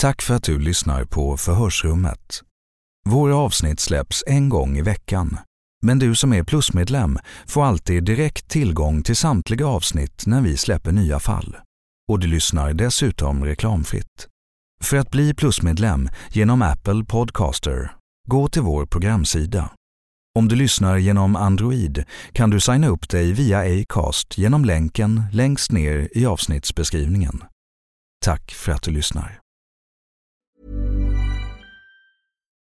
Tack för att du lyssnar på Förhörsrummet. Våra avsnitt släpps en gång i veckan. Men du som är plusmedlem får alltid direkt tillgång till samtliga avsnitt när vi släpper nya fall. Och du lyssnar dessutom reklamfritt. För att bli plusmedlem genom Apple Podcaster, gå till vår programsida. Om du lyssnar genom Android kan du signa upp dig via Acast genom länken längst ner i avsnittsbeskrivningen. Tack för att du lyssnar.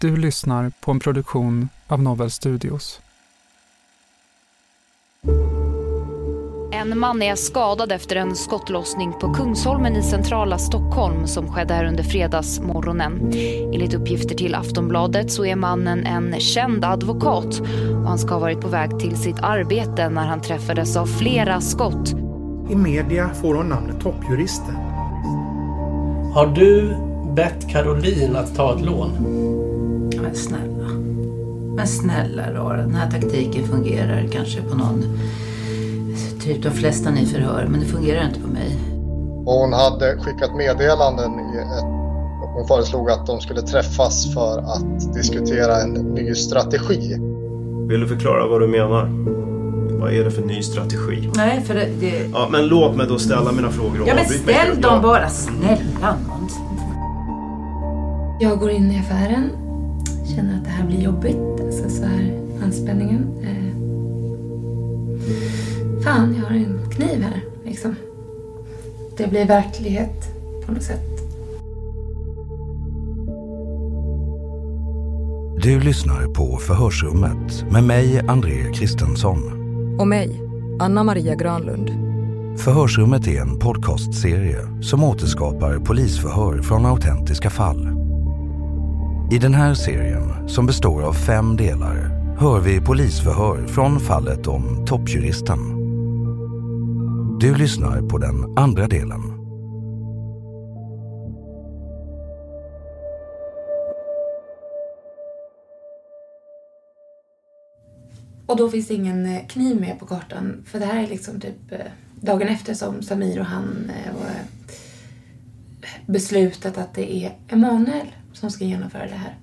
Du lyssnar på en produktion av Novel Studios. En man är skadad efter en skottlossning på Kungsholmen i centrala Stockholm som skedde här under fredagsmorgonen. Enligt uppgifter till Aftonbladet så är mannen en känd advokat och han ska ha varit på väg till sitt arbete när han träffades av flera skott. I media får hon namnet toppjuristen. Har du bett Caroline att ta ett lån? Men snälla. Men snälla då, den här taktiken fungerar kanske på någon, typ de flesta ni förhör, men det fungerar inte på mig. Hon hade skickat meddelanden i ett, och hon föreslog att de skulle träffas för att diskutera en ny strategi. Vill du förklara vad du menar? Vad är det för ny strategi? Nej, för det... det... Ja, men låt mig då ställa mina frågor och Ja, men ställ dem bara, snälla nån. Jag går in i affären, känner att det här blir jobbigt, alltså så här anspänningen. Eh, fan, jag har en kniv här, liksom. Det blir verklighet på något sätt. Du lyssnar på Förhörsrummet med mig, André Kristensson. Och mig, Anna Maria Granlund. Förhörsrummet är en podcastserie som återskapar polisförhör från autentiska fall. I den här serien, som består av fem delar, hör vi polisförhör från fallet om toppjuristen. Du lyssnar på den andra delen. Och då finns det ingen eh, kniv med på kartan. För det här är liksom typ eh, dagen efter som Samir och han eh, beslutat att det är Emanuel som ska genomföra det här.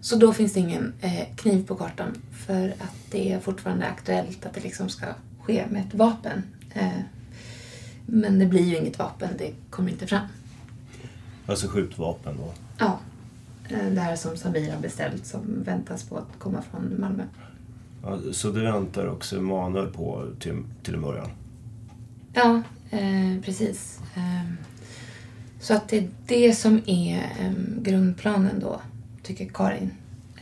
Så då finns det ingen kniv på kartan för att det är fortfarande aktuellt att det liksom ska ske med ett vapen. Men det blir ju inget vapen, det kommer inte fram. Alltså skjutvapen då? Ja. Det här som Samir har beställt som väntas på att komma från Malmö. Ja, så det väntar också Emanuel på till, till en början? Ja, eh, precis. Eh, så att det är det som är ehm, grundplanen då, tycker Karin.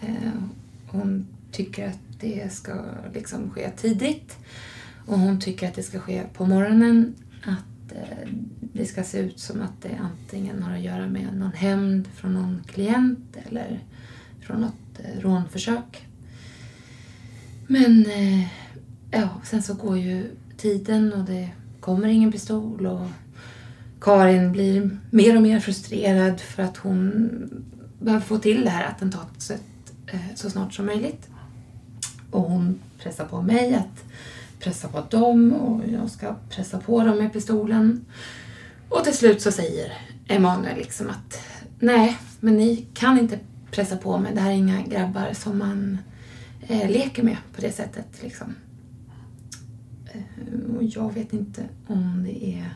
Ehm, hon tycker att det ska liksom ske tidigt. Och hon tycker att det ska ske på morgonen. Att eh, det ska se ut som att det antingen har att göra med någon hämnd från någon klient eller från något eh, rånförsök. Men eh, ja, sen så går ju tiden och det kommer ingen pistol och Karin blir mer och mer frustrerad för att hon behöver få till det här attentatet eh, så snart som möjligt. Och hon pressar på mig att pressa på dem och jag ska pressa på dem med pistolen. Och till slut så säger Emanuel liksom att nej, men ni kan inte pressa på mig. Det här är inga grabbar som man eh, leker med på det sättet. Liksom. Eh, och jag vet inte om det är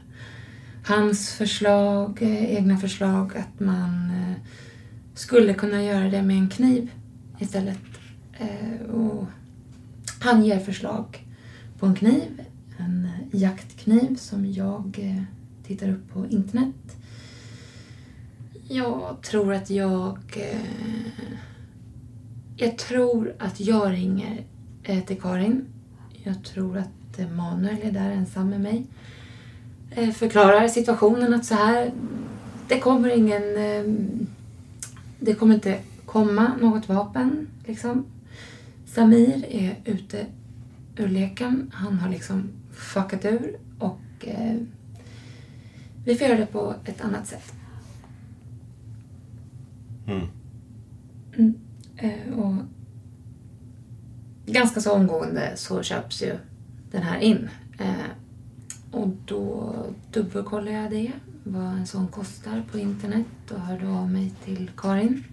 hans förslag, eh, egna förslag, att man eh, skulle kunna göra det med en kniv istället. Eh, och han ger förslag på en kniv, en jaktkniv som jag tittar upp på internet. Jag tror att jag... Jag tror att jag ringer till Karin. Jag tror att Manuel är där ensam med mig. Förklarar situationen att så här, det kommer ingen... Det kommer inte komma något vapen, liksom. Samir är ute ur leken. Han har liksom fuckat ur och eh, vi får göra det på ett annat sätt. Mm. Mm, eh, och ganska så omgående så köps ju den här in. Eh, och då dubbelkollade jag det, vad en sån kostar på internet och hörde av mig till Karin.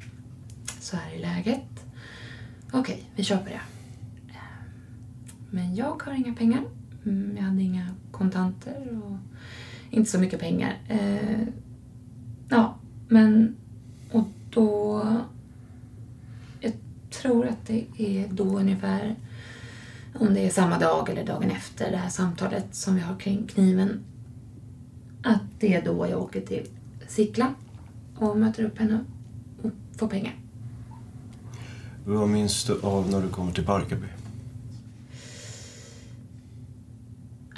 Så här är läget. Okej, okay, vi köper det. Ehm, men jag har inga pengar. Mm, jag hade inga kontanter och inte så mycket pengar. Ehm, ja, men och då... Jag tror att det är då ungefär, om det är samma dag eller dagen efter det här samtalet som vi har kring kniven, att det är då jag åker till Sickla och möter upp henne och får pengar. Vad minns du av när du kommer till Barkarby?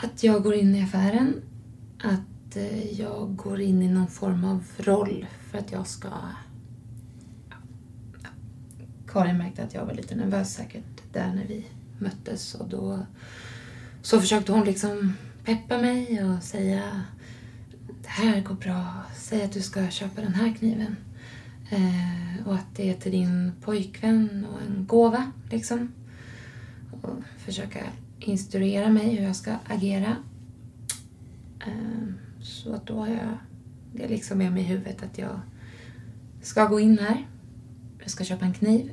Att jag går in i affären. Att eh, jag går in i någon form av roll för att jag ska... Karin märkte att jag var lite nervös säkert där när vi möttes och då så försökte hon liksom peppa mig och säga det här går bra, säg att du ska köpa den här kniven. Eh, och att det är till din pojkvän och en gåva liksom. Och försöka instruera mig hur jag ska agera. Eh, så att då har jag det liksom med mig i huvudet att jag ska gå in här. Jag ska köpa en kniv.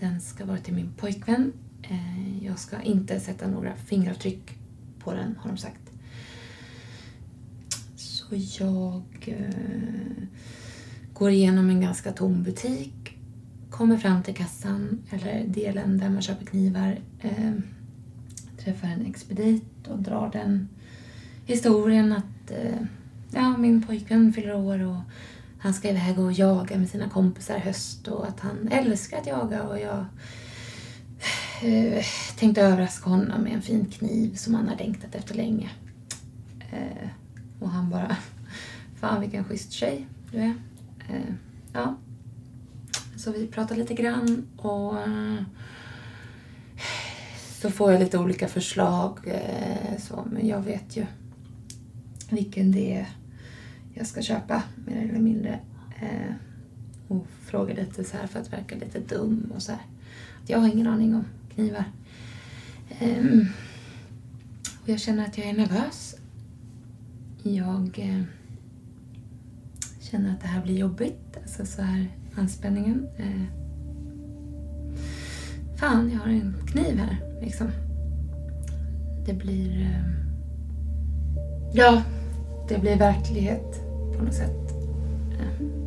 Den ska vara till min pojkvän. Eh, jag ska inte sätta några fingeravtryck på den, har de sagt. Så jag eh, går igenom en ganska tom butik, kommer fram till kassan, eller delen där man köper knivar. Eh, träffar en expedit och drar den historien att ja, min pojkvän fyller år och han ska iväg och jaga med sina kompisar i höst och att han älskar att jaga och jag eh, tänkte överraska honom med en fin kniv som han har längtat efter länge. Eh, och han bara, fan vilken schysst tjej du är. Eh, ja. Så vi pratade lite grann och eh, så får jag lite olika förslag. Eh, så, men jag vet ju vilken det är jag ska köpa, mer eller mindre. Eh, och frågar lite så här för att verka lite dum och så här. Jag har ingen aning om knivar. Eh, och jag känner att jag är nervös. Jag eh, känner att det här blir jobbigt, alltså så här anspänningen. Eh, fan, jag har en kniv här. Liksom. Det blir... Eh, ja, det blir verklighet på något sätt. Eh.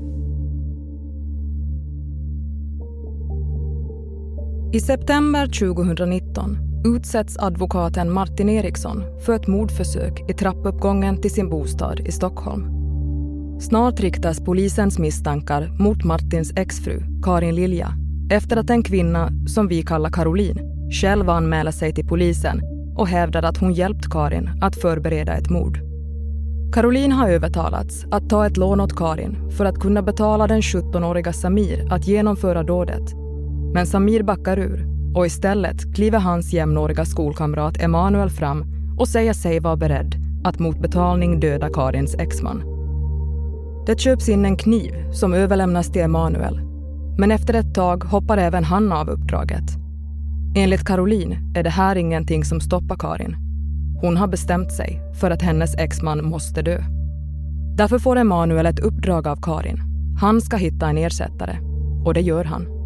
I september 2019 utsätts advokaten Martin Eriksson för ett mordförsök i trappuppgången till sin bostad i Stockholm. Snart riktas polisens misstankar mot Martins exfru Karin Lilja efter att en kvinna, som vi kallar Caroline, själv anmäler sig till polisen och hävdar att hon hjälpt Karin att förbereda ett mord. Caroline har övertalats att ta ett lån åt Karin för att kunna betala den 17-åriga Samir att genomföra dådet. Men Samir backar ur och istället kliver hans jämnåriga skolkamrat Emanuel fram och säger sig vara beredd att mot betalning döda Karins exman. Det köps in en kniv som överlämnas till Emanuel. Men efter ett tag hoppar även han av uppdraget. Enligt Caroline är det här ingenting som stoppar Karin. Hon har bestämt sig för att hennes exman måste dö. Därför får Emanuel ett uppdrag av Karin. Han ska hitta en ersättare. Och det gör han.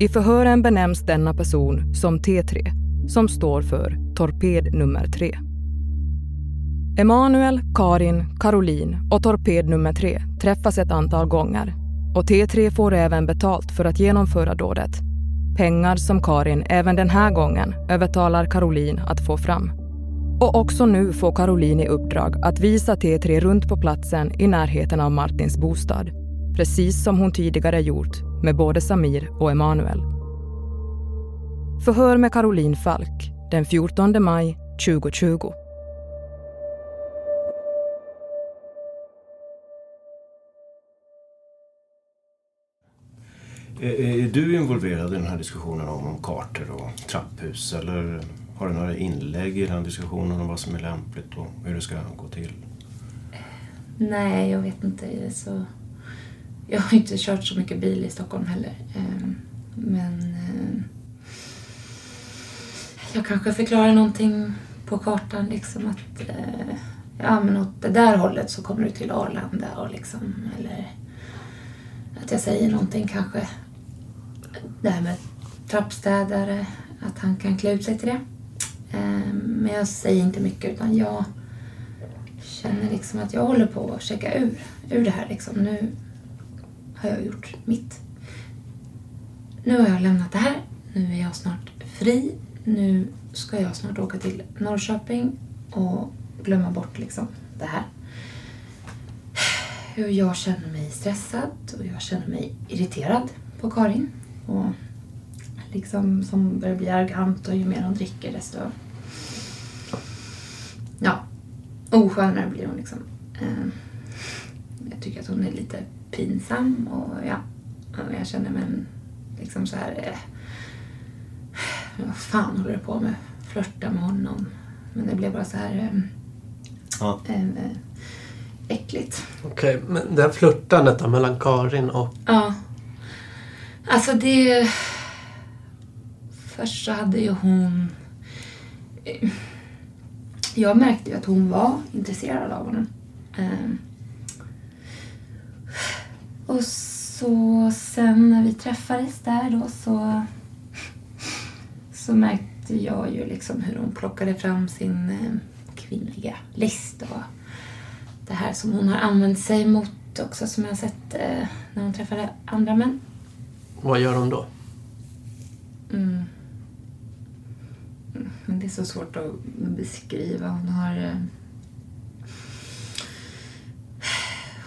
I förhören benämns denna person som T3, som står för torped nummer 3. Emanuel, Karin, Caroline och torped nummer 3 träffas ett antal gånger och T3 får även betalt för att genomföra dådet. Pengar som Karin även den här gången övertalar Caroline att få fram. Och också nu får Caroline i uppdrag att visa T3 runt på platsen i närheten av Martins bostad. Precis som hon tidigare gjort med både Samir och Emanuel. Förhör med Caroline Falk den 14 maj 2020. Är, är du involverad i den här diskussionen om kartor och trapphus eller har du några inlägg i den diskussionen om vad som är lämpligt och hur det ska gå till? Nej, jag vet inte. Så jag har inte kört så mycket bil i Stockholm heller. Eh, men eh, jag kanske förklarar någonting på kartan. Liksom att eh, ja, men åt det där hållet så kommer du till Arlanda. Och liksom, eller att jag säger någonting kanske. Det här med trappstädare. Att han kan klä ut sig till det. Men jag säger inte mycket utan jag känner liksom att jag håller på att checka ur, ur det här. Liksom. Nu har jag gjort mitt. Nu har jag lämnat det här. Nu är jag snart fri. Nu ska jag snart åka till Norrköping och glömma bort liksom det här. Jag känner mig stressad och jag känner mig irriterad på Karin. Och liksom som börjar bli arrogant och ju mer hon dricker desto ja, oskönare blir hon liksom. Eh, jag tycker att hon är lite pinsam och ja, jag känner mig liksom så här eh, vad fan håller du på med? Flörta med honom. Men det blev bara så här eh, ja. eh, äckligt. Okej, okay, men det här flörtandet mellan Karin och... Ja. Alltså det... Först så hade ju hon... Jag märkte ju att hon var intresserad av honom. Och så sen när vi träffades där då så, så märkte jag ju liksom hur hon plockade fram sin eh, kvinnliga list och det här som hon har använt sig mot också som jag har sett eh, när hon träffade andra män. Vad gör hon då? Mm. Men det är så svårt att beskriva. Hon har... Eh,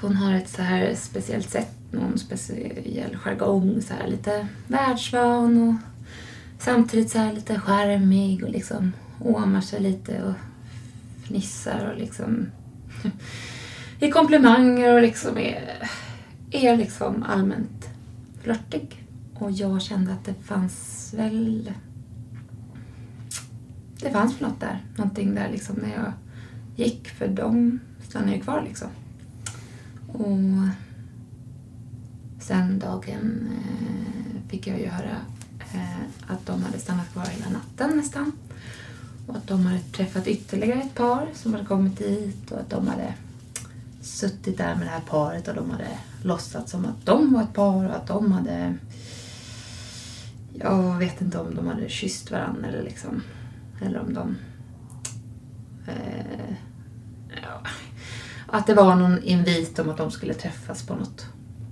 hon har ett så här speciellt sätt, någon speciell jargong, så här lite världsvan och samtidigt så här lite charmig och liksom åmar sig lite och fnissar och liksom i komplimanger och liksom är, är liksom allmänt flörtig. Och jag kände att det fanns väl det fanns något där. Någonting där liksom när jag gick. För de stannade ju kvar liksom. Och sen dagen eh, fick jag ju höra eh, att de hade stannat kvar hela natten nästan. Och att de hade träffat ytterligare ett par som hade kommit dit och att de hade suttit där med det här paret och de hade låtsats som att de var ett par och att de hade... Jag vet inte om de hade kysst varandra eller liksom eller om de... Eh, ja, att det var någon invit om att de skulle träffas på något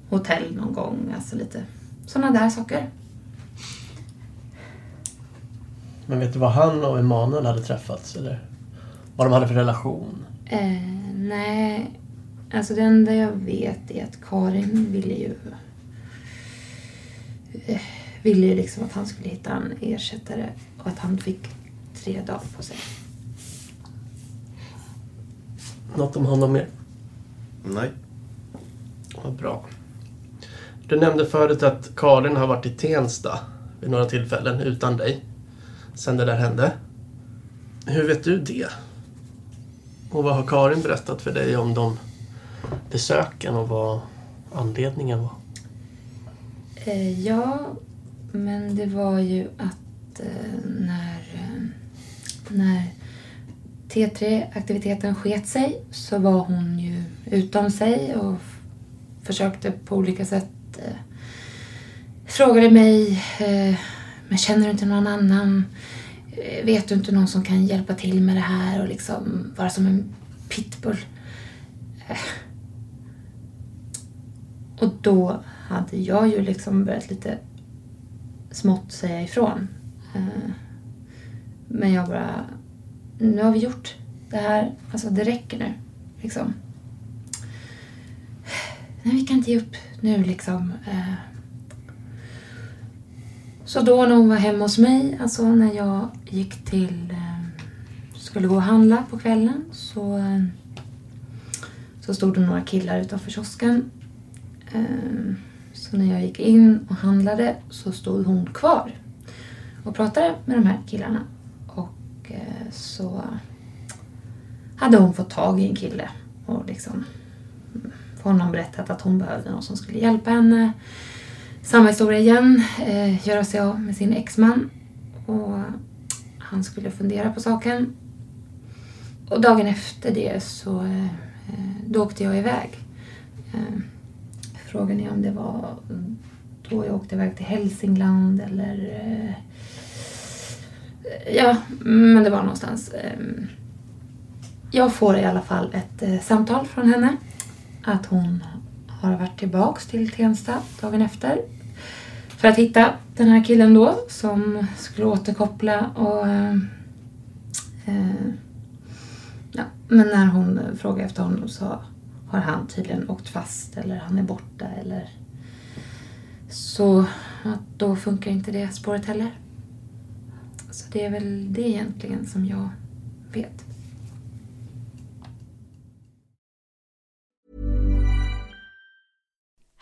hotell någon gång. Alltså lite sådana där saker. Men vet du vad han och Emanuel hade träffats? Eller vad de hade för relation? Eh, nej, alltså det enda jag vet är att Karin ville ju eh, ville ju liksom att han skulle hitta en ersättare och att han fick tre dagar på sig. Något om honom mer? Nej. Vad bra. Du nämnde förut att Karin har varit i Tensta vid några tillfällen utan dig. Sen det där hände. Hur vet du det? Och vad har Karin berättat för dig om de besöken och vad anledningen var? Eh, ja, men det var ju att eh, när, eh, när T3-aktiviteten sket sig så var hon ju utom sig och försökte på olika sätt eh, frågade mig, eh, men känner du inte någon annan? Eh, vet du inte någon som kan hjälpa till med det här och liksom vara som en pitbull? Eh. Och då hade jag ju liksom börjat lite smått säga ifrån. Eh, men jag bara, nu har vi gjort det här, alltså det räcker nu. Liksom. Nej, vi kan inte ge upp nu liksom. Eh. Så då när hon var hemma hos mig, alltså när jag gick till, eh, skulle gå och handla på kvällen så, eh, så stod det några killar utanför kiosken. Så när jag gick in och handlade så stod hon kvar och pratade med de här killarna. Och så hade hon fått tag i en kille och liksom honom berättat att hon behövde någon som skulle hjälpa henne. Samma historia igen, eh, göra sig av med sin exman. Och han skulle fundera på saken. Och dagen efter det så eh, då åkte jag iväg. Eh, frågan är om det var då jag åkte iväg till Hälsingland eller... Eh, ja, men det var någonstans. Eh, jag får i alla fall ett eh, samtal från henne att hon har varit tillbaks till Tensta dagen efter för att hitta den här killen då som skulle återkoppla och eh, eh, ja, men när hon frågade efter honom så har han tydligen åkt fast eller han är borta eller så att då funkar inte det spåret heller. Så det är väl det egentligen som jag vet.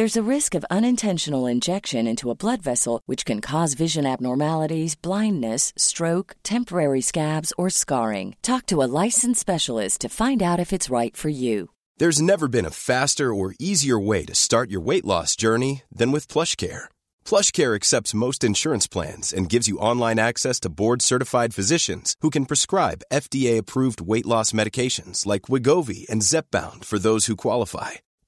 There's a risk of unintentional injection into a blood vessel, which can cause vision abnormalities, blindness, stroke, temporary scabs, or scarring. Talk to a licensed specialist to find out if it's right for you. There's never been a faster or easier way to start your weight loss journey than with PlushCare. PlushCare accepts most insurance plans and gives you online access to board-certified physicians who can prescribe FDA-approved weight loss medications like Wigovi and Zepbound for those who qualify.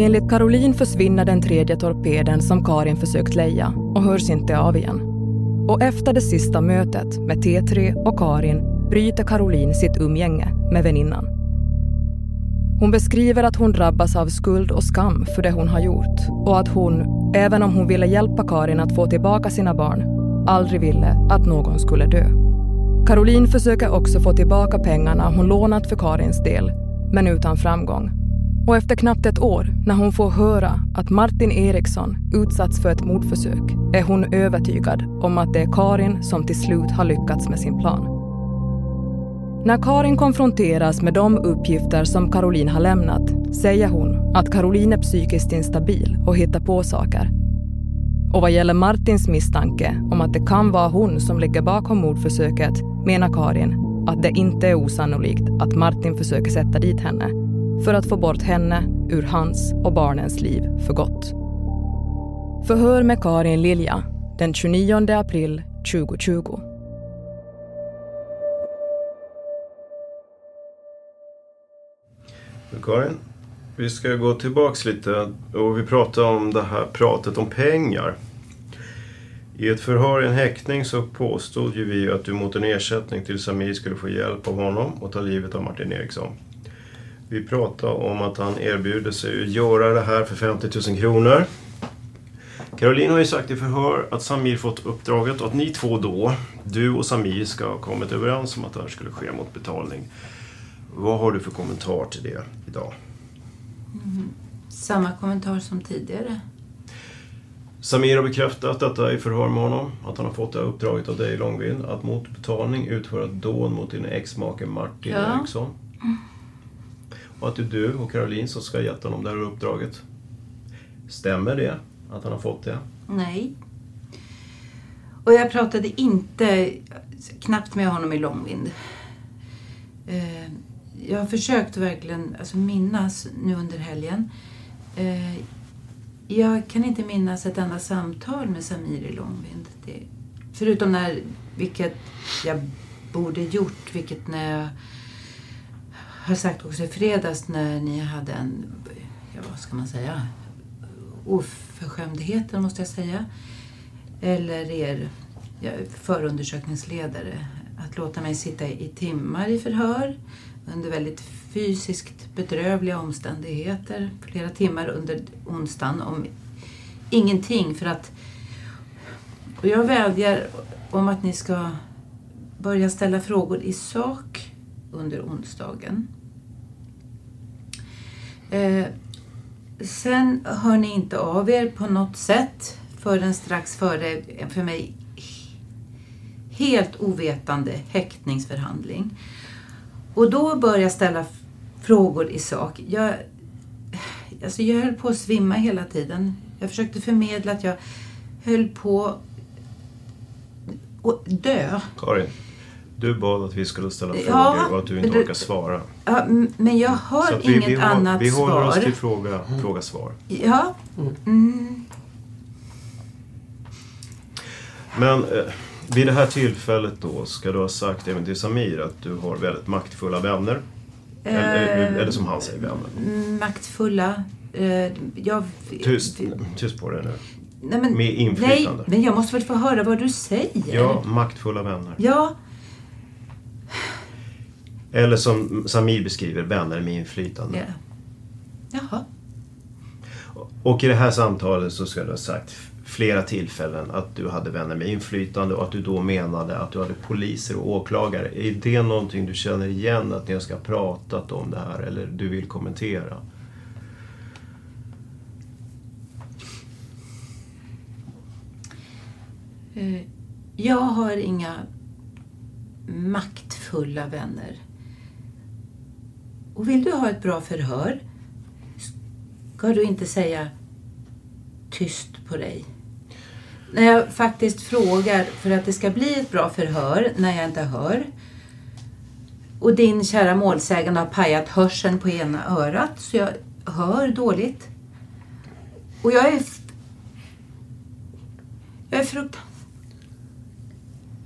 Enligt Caroline försvinner den tredje torpeden som Karin försökt leja och hörs inte av igen. Och efter det sista mötet med T3 och Karin bryter Caroline sitt umgänge med väninnan. Hon beskriver att hon drabbas av skuld och skam för det hon har gjort och att hon, även om hon ville hjälpa Karin att få tillbaka sina barn, aldrig ville att någon skulle dö. Caroline försöker också få tillbaka pengarna hon lånat för Karins del, men utan framgång. Och efter knappt ett år, när hon får höra att Martin Eriksson utsatts för ett mordförsök, är hon övertygad om att det är Karin som till slut har lyckats med sin plan. När Karin konfronteras med de uppgifter som Caroline har lämnat säger hon att Caroline är psykiskt instabil och hittar på saker. Och vad gäller Martins misstanke om att det kan vara hon som ligger bakom mordförsöket menar Karin att det inte är osannolikt att Martin försöker sätta dit henne för att få bort henne ur hans och barnens liv för gott. Förhör med Karin Lilja den 29 april 2020. Karin, vi ska gå tillbaks lite och vi pratar om det här pratet om pengar. I ett förhör i en häktning så påstod ju vi att du mot en ersättning till Samir skulle få hjälp av honom och ta livet av Martin Eriksson. Vi pratade om att han erbjuder sig att göra det här för 50 000 kronor. Caroline har ju sagt i förhör att Samir fått uppdraget och att ni två då, du och Samir, ska ha kommit överens om att det här skulle ske mot betalning. Vad har du för kommentar till det idag? Mm. Samma kommentar som tidigare. Samir har bekräftat detta i förhör med honom, att han har fått det här uppdraget av dig Långvind, att mot betalning utföra ett dån mot din exmake Martin Ja. Eriksson. Och att det är du och Caroline som ska ha gett honom det här uppdraget. Stämmer det? Att han har fått det? Nej. Och jag pratade inte knappt med honom i långvind. Eh, jag har försökt verkligen alltså, minnas nu under helgen. Eh, jag kan inte minnas ett enda samtal med Samir i långvind. Det, förutom när, vilket jag borde gjort, vilket när jag har sagt också i fredags när ni hade en, ja, vad ska man säga, oförskämdheten måste jag säga. Eller er ja, förundersökningsledare. Att låta mig sitta i timmar i förhör under väldigt fysiskt bedrövliga omständigheter. Flera timmar under onsdagen om ingenting för att... Och jag vädjar om att ni ska börja ställa frågor i sak under onsdagen. Eh, sen hör ni inte av er på något sätt förrän strax före, en för mig helt ovetande häktningsförhandling. Och då börjar jag ställa frågor i sak. Jag, alltså jag höll på att svimma hela tiden. Jag försökte förmedla att jag höll på att dö. Karin, du bad att vi skulle ställa Ja, frågor och att du inte orkar svara. Ja, men jag att vi, inget vi, hå- annat Vi håller svar. oss till fråga, fråga svar. Ja. Mm. Men eh, vid det här tillfället då ska du ha sagt även till Samir att du har väldigt maktfulla vänner. Eller, Eh, eller som han säger, vänner. Maktfulla. Eh, jag, Tyst, tyst på dig nu. Nej, men, Med inflytande. Nej, men jag måste väl få höra vad du säger? Ja, maktfulla vänner. Ja, Eller som Samir beskriver, vänner med inflytande. ja. Jaha. Och i det här samtalet så ska du ha sagt flera tillfällen att du hade vänner med inflytande och att du då menade att du hade poliser och åklagare. Är det någonting du känner igen att ni ska ha pratat om det här eller du vill kommentera? Eh, Jag har inga maktfulla vänner. Och vill du ha ett bra förhör ska du inte säga tyst på dig. När jag faktiskt frågar för att det ska bli ett bra förhör när jag inte hör och din kära målsägande har pajat hörseln på ena örat så jag hör dåligt. Och jag är... Jag är fruktan,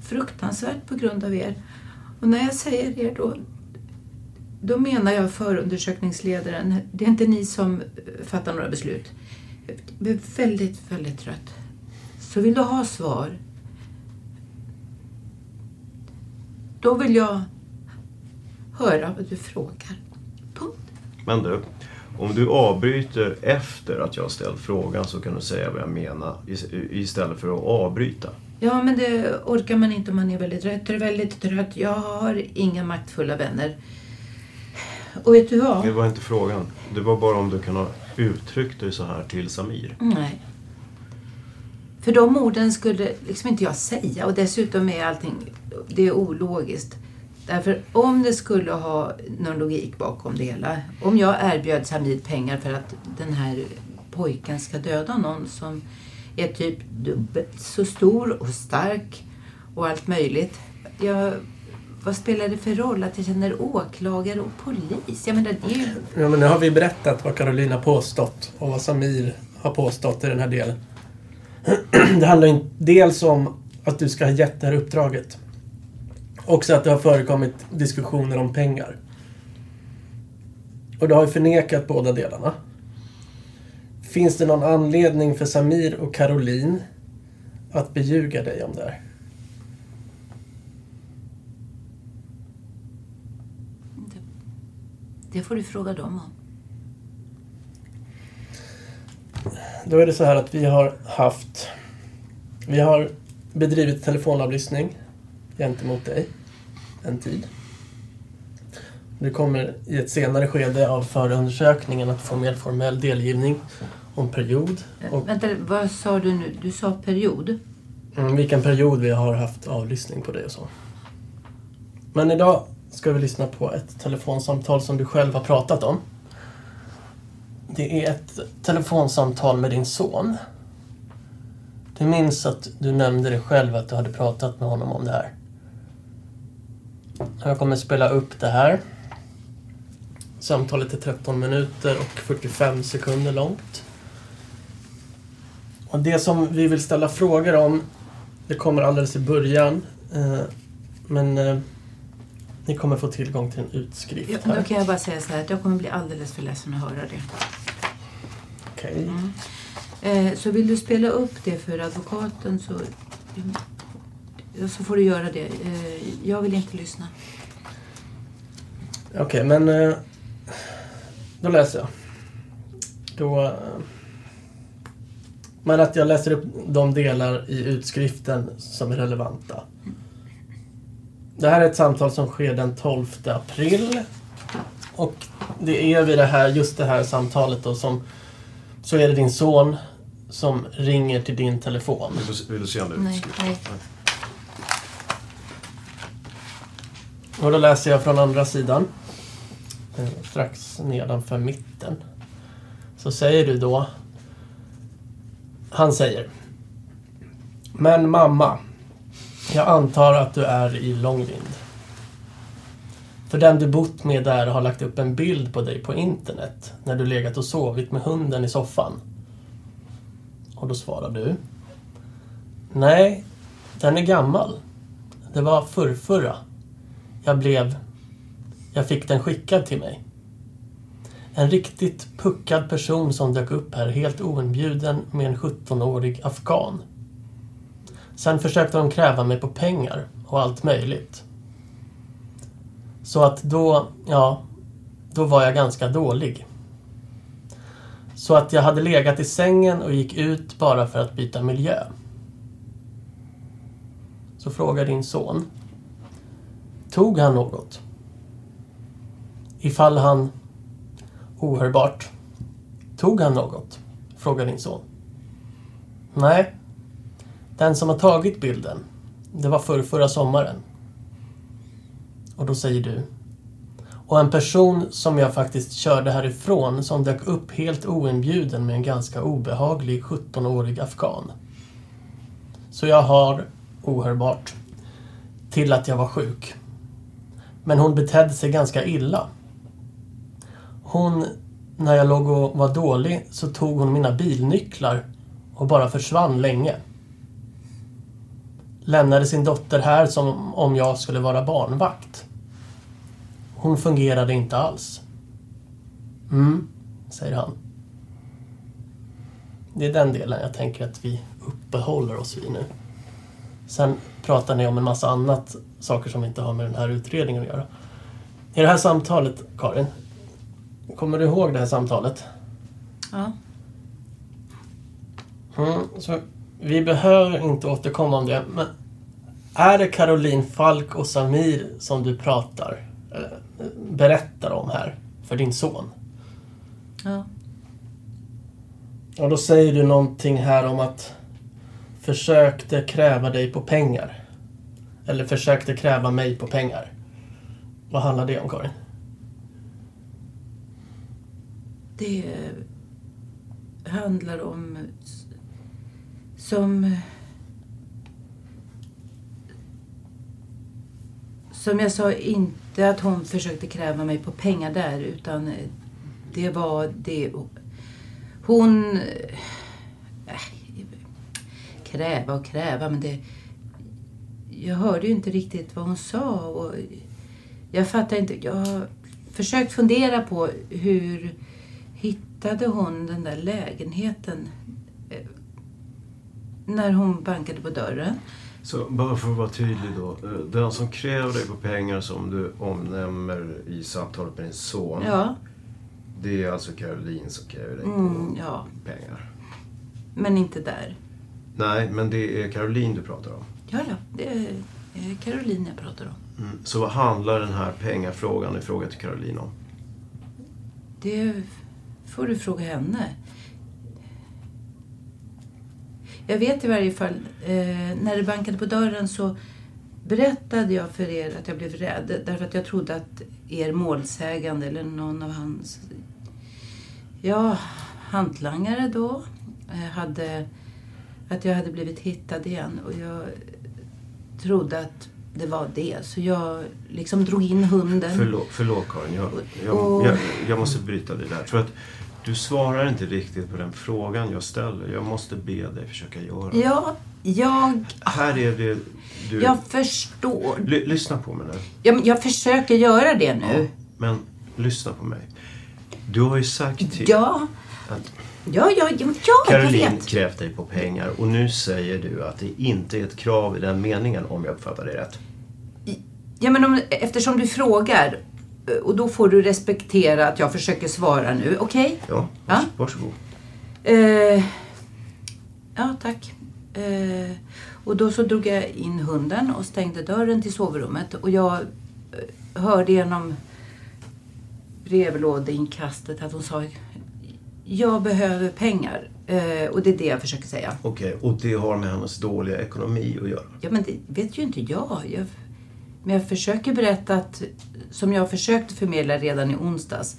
fruktansvärt på grund av er. Och när jag säger er då, då menar jag förundersökningsledaren. Det är inte ni som fattar några beslut. Jag blir väldigt, väldigt trött. Så vill du ha svar, då vill jag höra vad du frågar. Men du, om du avbryter efter att jag har ställt frågan så kan du säga vad jag menar istället för att avbryta. Ja, men det orkar man inte om man är väldigt trött. Är väldigt trött. Jag har inga maktfulla vänner. Och vet du vad? Det var inte frågan. Det var bara om du kan ha uttryckt dig så här till Samir. Nej. För de orden skulle liksom inte jag säga och dessutom är allting det är ologiskt. Därför om det skulle ha någon logik bakom det hela. Om jag erbjöd Samid pengar för att den här pojken ska döda någon som är typ dubbelt så stor och stark och allt möjligt. Jag, vad spelar det för roll att jag känner åklagare och polis? Jag menar, det är ju... Ja, men nu har vi berättat vad Caroline har påstått och vad Samir har påstått i den här delen. Det handlar ju dels om att du ska ha gett det här uppdraget. Också att det har förekommit diskussioner om pengar. Och du har ju förnekat båda delarna. Finns det någon anledning för Samir och Caroline att beljuga dig om det här? Det får du fråga dem om. Då är det så här att vi har haft... Vi har bedrivit telefonavlyssning gentemot dig en tid. Du kommer i ett senare skede av förundersökningen att få mer formell delgivning om period och Vänta, vad sa du nu? Du sa period? mm, vilken period vi har haft avlyssning på dig och så. Men idag ska vi lyssna på ett telefonsamtal som du själv har pratat om. Det är ett telefonsamtal med din son. Du minns att du nämnde det själv att du hade pratat med honom om det här. Jag kommer spela upp det här. Samtalet är 13 minuter och 45 sekunder långt. Och det som vi vill ställa frågor om, det kommer alldeles i början. Eh, men eh, ni kommer få tillgång till en utskrift Ja, här. då kan jag bara säga så här att jag kommer bli alldeles för ledsen att höra det. Okej. Eh, så vill du spela upp det för advokaten så, så får du göra det. Eh, jag vill inte lyssna. Okej, men eh, då läser jag. Då... eh, Men att jag läser upp de delar i utskriften som är relevanta. Det här är ett samtal som sker den 12 april. Och det är vid det här, just det här samtalet då som... Så är det din son som ringer till din telefon. Vill du, vill du se om det är Nej, utskrivet? nej. Och då läser jag från andra sidan. eh, Strax nedanför mitten. Så säger du då... Han säger. Men mamma. Jag antar att du är i Långvind. För den du bott med där har lagt upp en bild på dig på internet när du legat och sovit med hunden i soffan. Och då svarar du. Nej, den är gammal. Det var förrförra. Jag blev... Jag fick den skickad till mig. En riktigt puckad person som dök upp här helt oinbjuden med en 17-årig afghan. Sen försökte de kräva mig på pengar och allt möjligt. Så att då, ja, då var jag ganska dålig. Så att jag hade legat i sängen och gick ut bara för att byta miljö. Så frågar din son. Tog han något? Ifall han... Ohörbart. Tog han något? Frågar din son. Nej. Den som har tagit bilden, det var för förra sommaren. Och då säger du. Och en person som jag faktiskt körde härifrån som dök upp helt oinbjuden med en ganska obehaglig 17-årig afghan. Så jag har, ohörbart, till att jag var sjuk. Men hon betedde sig ganska illa. Hon, när jag låg och var dålig, så tog hon mina bilnycklar och bara försvann länge. Lämnade sin dotter här som om jag skulle vara barnvakt. Hon fungerade inte alls. Mm, säger han. Det är den delen jag tänker att vi uppehåller oss vid nu. Sen pratar ni om en massa annat, saker som inte har med den här utredningen att göra. I det här samtalet, Karin, kommer du ihåg det här samtalet? Ja. Mm, så vi behöver inte återkomma om det, men är det Caroline Falk och Samir som du pratar, eh, berättar om här för din son? Ja. Och då säger du någonting här om att försökte kräva dig på pengar. Eller försökte kräva mig på pengar. Vad handlar det om, Karin? Det handlar om som som jag sa, inte att hon försökte kräva mig på pengar där utan det var det hon äh, kräva och kräva men det jag hörde ju inte riktigt vad hon sa och jag fattar inte. Jag har försökt fundera på hur hittade hon den där lägenheten när hon bankade på dörren. Så bara för att vara tydlig då. eh, Den som kräver dig på pengar som du omnämner i samtalet med din son. Ja. Det är alltså Caroline som kräver dig Mm, på ja. pengar. Men inte där. Nej, men det är Caroline du pratar om. Ja, ja. Det är Caroline jag pratar om. Mm. Så vad handlar den här pengafrågan i fråga till Caroline om? Det får du fråga henne. Jag vet i varje fall, eh, när det bankade på dörren så berättade jag för er att jag blev rädd. Därför att jag trodde att er målsägande eller någon av hans ja, hantlangare då eh, hade att jag hade blivit hittad igen. Och jag trodde att det var det. Så jag liksom drog in hunden. Förlåt, förlåt Karin, jag, jag, jag, jag måste bryta det där. För att du svarar inte riktigt på den frågan jag ställer. Jag måste be dig försöka göra det. Ja, jag, Här är det du... jag förstår. Ly- lyssna på mig nu. Ja, men jag försöker göra det nu. Men lyssna på mig. Du har ju sagt till Ja, att ja, ja, ja, ja jag Caroline krävt dig på pengar och nu säger du att det inte är ett krav i den meningen om jag uppfattar det rätt. Ja, men om, eftersom du frågar och då får du respektera att jag försöker svara nu. Okej? Ja, Ja. varsågod. Eh, ja, tack. Eh, och då så drog jag in hunden och stängde dörren till sovrummet. Och jag eh, hörde genom brevlådeinkastet att hon sa jag behöver pengar. Eh, och det är det jag försöker säga. Okej, och det har med hennes dåliga ekonomi att göra. Ja, men det vet ju inte jag. jag. Men jag försöker berätta att, som jag försökte förmedla redan i onsdags,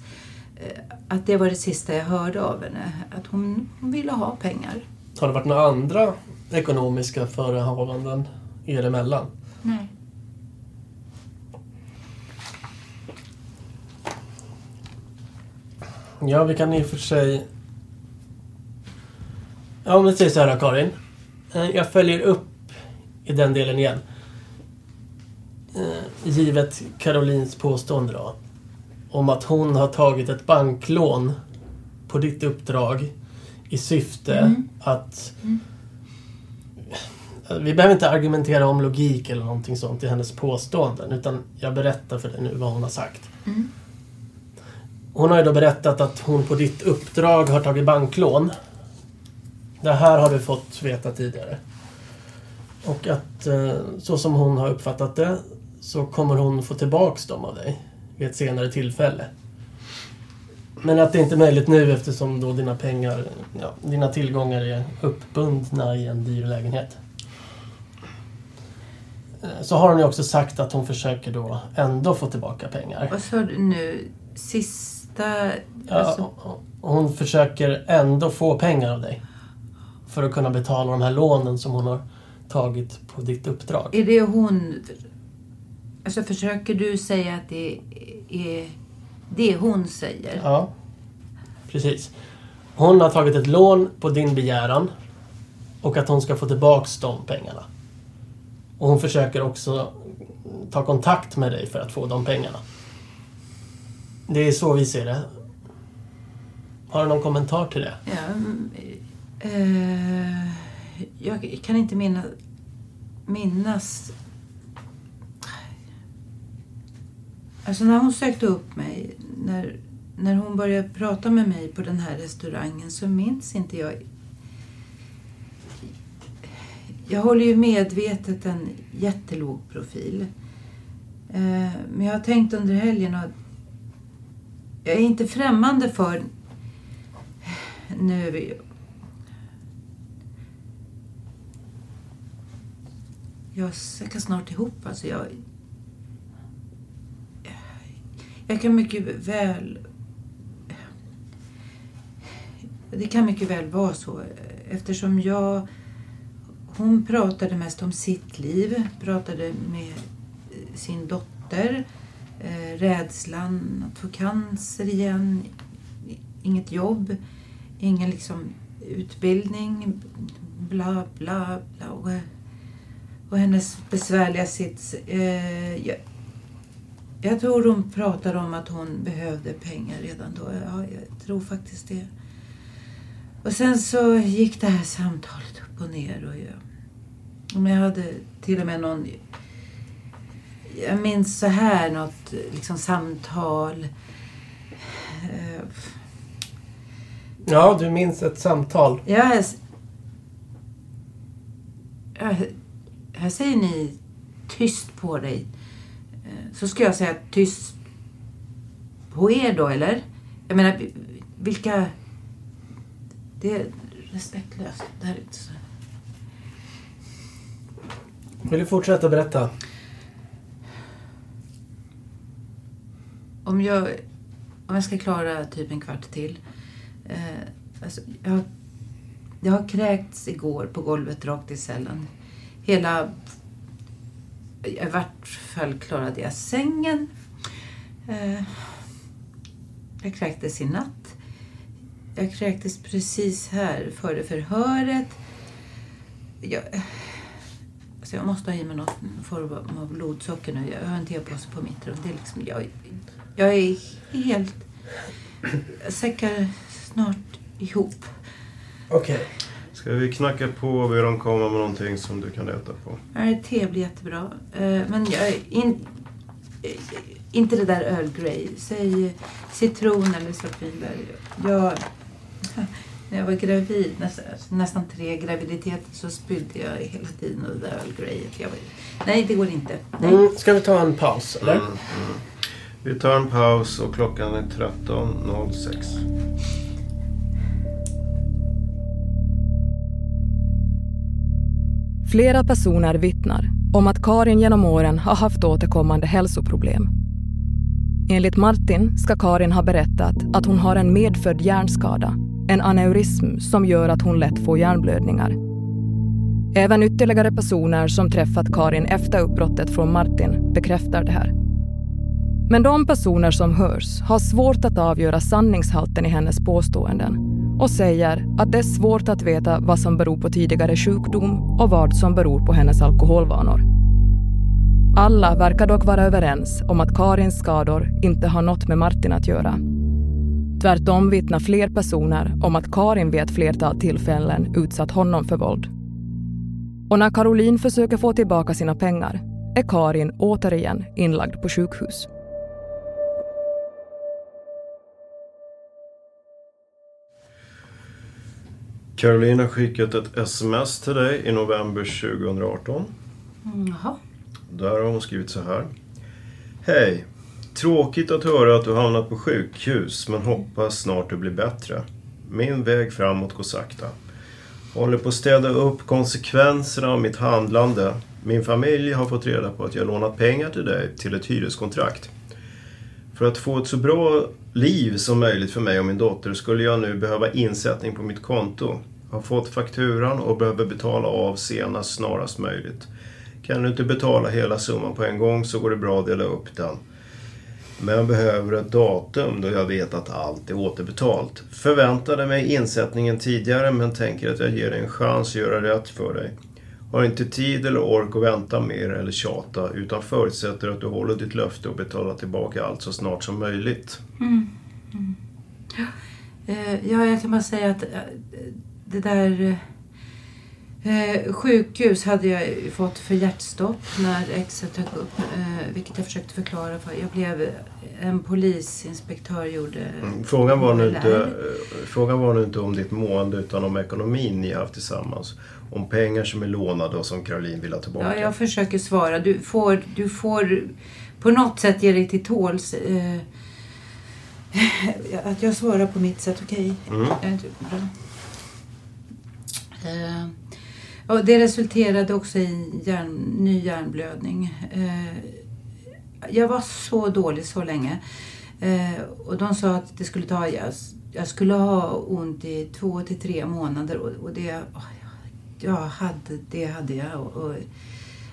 eh, att det var det sista jag hörde av henne. Att hon, hon ville ha pengar. Har det varit några andra ekonomiska förehavanden er emellan? Nej. Ja, vi kan i och för sig... Ja, om vi säger så här Karin. Eh, Jag följer upp i den delen igen. Eh, Givet Carolins påstående då. Om att hon har tagit ett banklån på ditt uppdrag i syfte Mm. att... Vi behöver inte argumentera om logik eller någonting sånt i hennes påståenden. Utan jag berättar för dig nu vad hon har sagt. Mm. Hon har ju då berättat att hon på ditt uppdrag har tagit banklån. Det här har du fått veta tidigare. Och att eh, så som hon har uppfattat det så kommer hon få tillbaks dem av dig vid ett senare tillfälle. Men att det inte är möjligt nu eftersom då dina pengar, ja, dina tillgångar är uppbundna i en dyr lägenhet. eh, så har hon ju också sagt att hon försöker då ändå få tillbaka pengar. Vad sa du nu? Sista... Ja, alltså, hon försöker ändå få pengar av dig. För att kunna betala de här lånen som hon har tagit på ditt uppdrag. är det hon... Alltså försöker du säga att det är det hon säger? Ja, precis. Hon har tagit ett lån på din begäran och att hon ska få tillbaks de pengarna. Och hon försöker också ta kontakt med dig för att få de pengarna. Det är så vi ser det. Har du någon kommentar till det? Ja, eh, jag kan inte minna, minnas... Alltså när hon sökte upp mig, när, när hon började prata med mig på den här restaurangen så minns inte jag... Jag håller ju medvetet en jättelåg profil. Eh, men jag har tänkt under helgen att jag är inte främmande för nu... Jag säckar snart ihop. Alltså jag, jag kan mycket väl... Det kan mycket väl vara så eftersom jag... Hon pratade mest om sitt liv, pratade med eh, sin dotter. Eh, rädslan att få cancer igen, inget jobb, ingen liksom utbildning, bla bla bla. Och, och hennes besvärliga sits. Eh, jag, jag tror hon pratar om att hon behövde pengar redan då. Ja, jag tror faktiskt det. Och sen så gick det här samtalet upp och ner. Och jag, men jag hade till och med någon... Jag minns så här något liksom samtal. Eh, Ja, du minns ett samtal. Ja, här, här säger ni tyst på dig. Så ska jag säga tyst på er då, eller? Jag menar, vi- vilka... Det är respektlöst. Det här är inte så... Vill du fortsätta berätta? Om jag, om jag ska klara typ en kvart till. Eh, alltså, jag, har- jag har kräkts igår på golvet rakt i cellen. Hela... I vart fall klarade jag sängen. Eh, jag kräktes i natt. Jag kräktes precis här före förhöret. Jag, alltså jag måste ha i mig något form av blodsocker nu. Jag har en tepåse på mitt rum. Det är liksom, jag, jag är helt... Jag säckar snart ihop. Okej. Ska vi knacka på och be dem komma med någonting som du kan äta på? Nej, te blir jättebra. Eh, Men jag in, eh, inte det där Earl Grey. Säg citron eller svartvinbär. Jag, när jag var gravid, nästan, nästan tre graviditeter, så spydde jag hela tiden och det där Earl Grey. Jag nej, det går inte. Nej. Mm, ska vi ta en paus, eller? Mm, mm. Vi tar en paus och klockan är 13.06. Flera personer vittnar om att Karin genom åren har haft återkommande hälsoproblem. Enligt Martin ska Karin ha berättat att hon har en medfödd hjärnskada, en aneurism som gör att hon lätt får hjärnblödningar. Även ytterligare personer som träffat Karin efter uppbrottet från Martin bekräftar det här. Men de personer som hörs har svårt att avgöra sanningshalten i hennes påståenden och säger att det är svårt att veta vad som beror på tidigare sjukdom och vad som beror på hennes alkoholvanor. Alla verkar dock vara överens om att Karins skador inte har något med Martin att göra. Tvärtom vittnar fler personer om att Karin vid ett flertal tillfällen utsatt honom för våld. Och när Caroline försöker få tillbaka sina pengar är Karin återigen inlagd på sjukhus. Caroline har skickat ett sms till dig i november 2018. Mm, Jaha. Där har hon skrivit så här. Hej! Tråkigt att höra att du hamnat på sjukhus, men hoppas snart det blir bättre. Min väg framåt går sakta. Håller på att städa upp konsekvenserna av mitt handlande. Min familj har fått reda på att jag lånat pengar till dig till ett hyreskontrakt. För att få ett så bra liv som möjligt för mig och min dotter skulle jag nu behöva insättning på mitt konto. Har fått fakturan och behöver betala av senast snarast möjligt. Kan du inte betala hela summan på en gång så går det bra att dela upp den. Men jag behöver ett datum då jag vet att allt är återbetalt. Förväntade mig insättningen tidigare men tänker att jag ger dig en chans att göra rätt för dig. Har inte tid eller ork att vänta mer eller tjata utan förutsätter att du håller ditt löfte och betalar tillbaka allt så snart som möjligt. Mm. Mm. Eh, Ja, jag kan bara säga att eh, det där eh, sjukhus hade jag fått för hjärtstopp när exet dök upp, eh, vilket jag försökte förklara för. Jag blev, en polisinspektör gjorde... Mm. Frågan, var nu inte, frågan var nu inte om ditt mående utan om ekonomin ni haft tillsammans. Om pengar som är lånade och som Caroline vill ha tillbaka. Ja, jag försöker svara. Du får, du får på något sätt ge dig till tåls. Eh, att jag svarar på mitt sätt, okej? Mm. Är inte bra? Eh, och det resulterade också i hjärn, ny hjärnblödning. Eh, jag var så dålig så länge. Eh, och de sa att det skulle ta... Jag, jag skulle ha ont i två till tre månader och, och det... åh, jag hade, det hade jag. Och, och,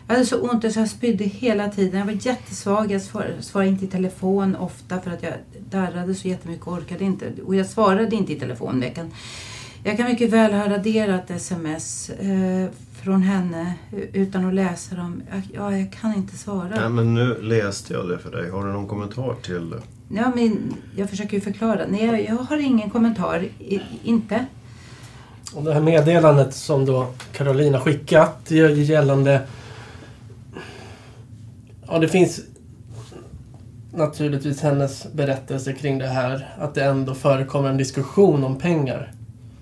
jag hade så ont så jag spydde hela tiden. Jag var jättesvag. Jag svarade, inte i telefon ofta för att jag darrade så jättemycket och orkade inte. Och jag svarade inte i telefon. Jag kan, jag kan mycket väl ha raderat sms eh, från henne utan att läsa dem. Jag, ja, jag kan inte svara. Nej, men nu läste jag det för dig. Har du någon kommentar till det? Ja, men jag försöker ju förklara. Nej, jag, jag har ingen kommentar. I, inte. Och det här meddelandet som då Carolina skickat gällande... Ja, det finns naturligtvis hennes berättelse kring det här. Att det ändå förekommer en diskussion om pengar.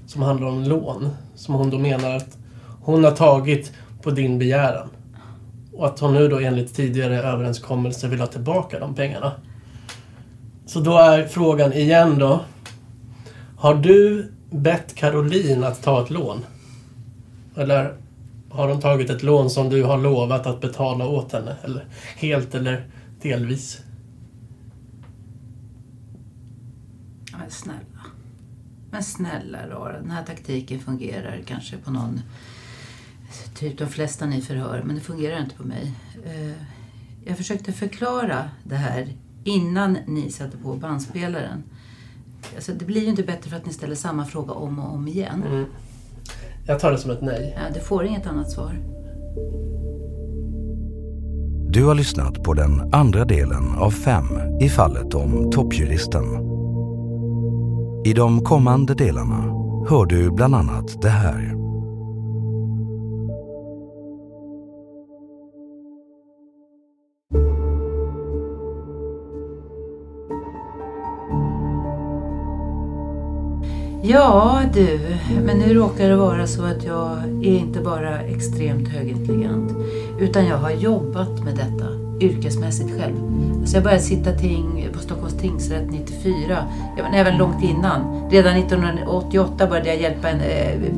Som handlar om lån. Som hon då menar att hon har tagit på din begäran. Och att hon nu då enligt tidigare överenskommelse vill ha tillbaka de pengarna. Så då är frågan igen då. Har du bett Caroline att ta ett lån? Eller har hon tagit ett lån som du har lovat att betala åt henne? Eller helt eller delvis? Men snälla. Men snälla rara, den här taktiken fungerar kanske på någon... Typ de flesta ni förhör, men det fungerar inte på mig. Eh, jag försökte förklara det här innan ni satte på bandspelaren. Alltså, det blir ju inte bättre för att ni ställer samma fråga om och om igen. Mm. Jag tar det som ett nej. Ja, du får inget annat svar. Du har lyssnat på den andra delen av fem i fallet om toppjuristen. I de kommande delarna hör du bland annat det här. Ja du, men nu råkar det vara så att jag är inte bara extremt högintelligent. Utan jag har jobbat med detta yrkesmässigt själv. Så jag började sitta ting på Stockholms tingsrätt 94. Ja, men även långt innan. Redan 1988 började jag hjälpa en eh,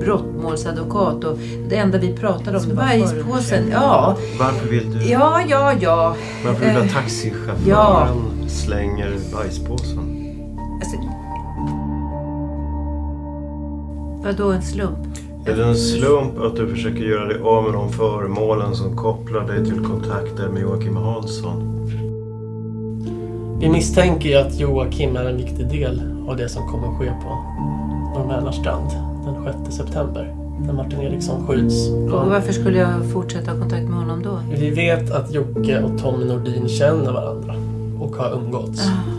brottmålsadvokat. Och det enda vi pratade om det var bajspåsen. Ja, Varför vill du... ja, ja, ja. Varför vill du Eh, att taxichauffören ja. slänger bajspåsen? Vadå en slump? Är det en slump att du försöker göra dig av med de föremålen som kopplar dig till kontakter med Joakim Hansson? Vi misstänker ju att Joakim är en viktig del av det som kommer ske på Norr den 6 september. När Martin Eriksson skjuts. Och varför skulle jag fortsätta ha kontakt med honom då? Vi vet att Jocke och Tommy Nordin känner varandra och har umgåtts. Ah.